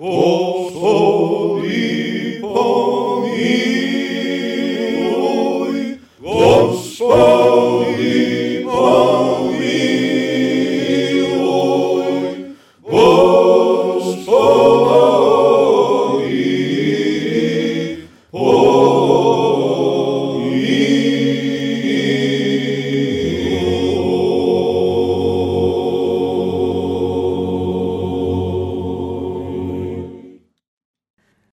Господи, помилуй, Господи, помилуй, Господи,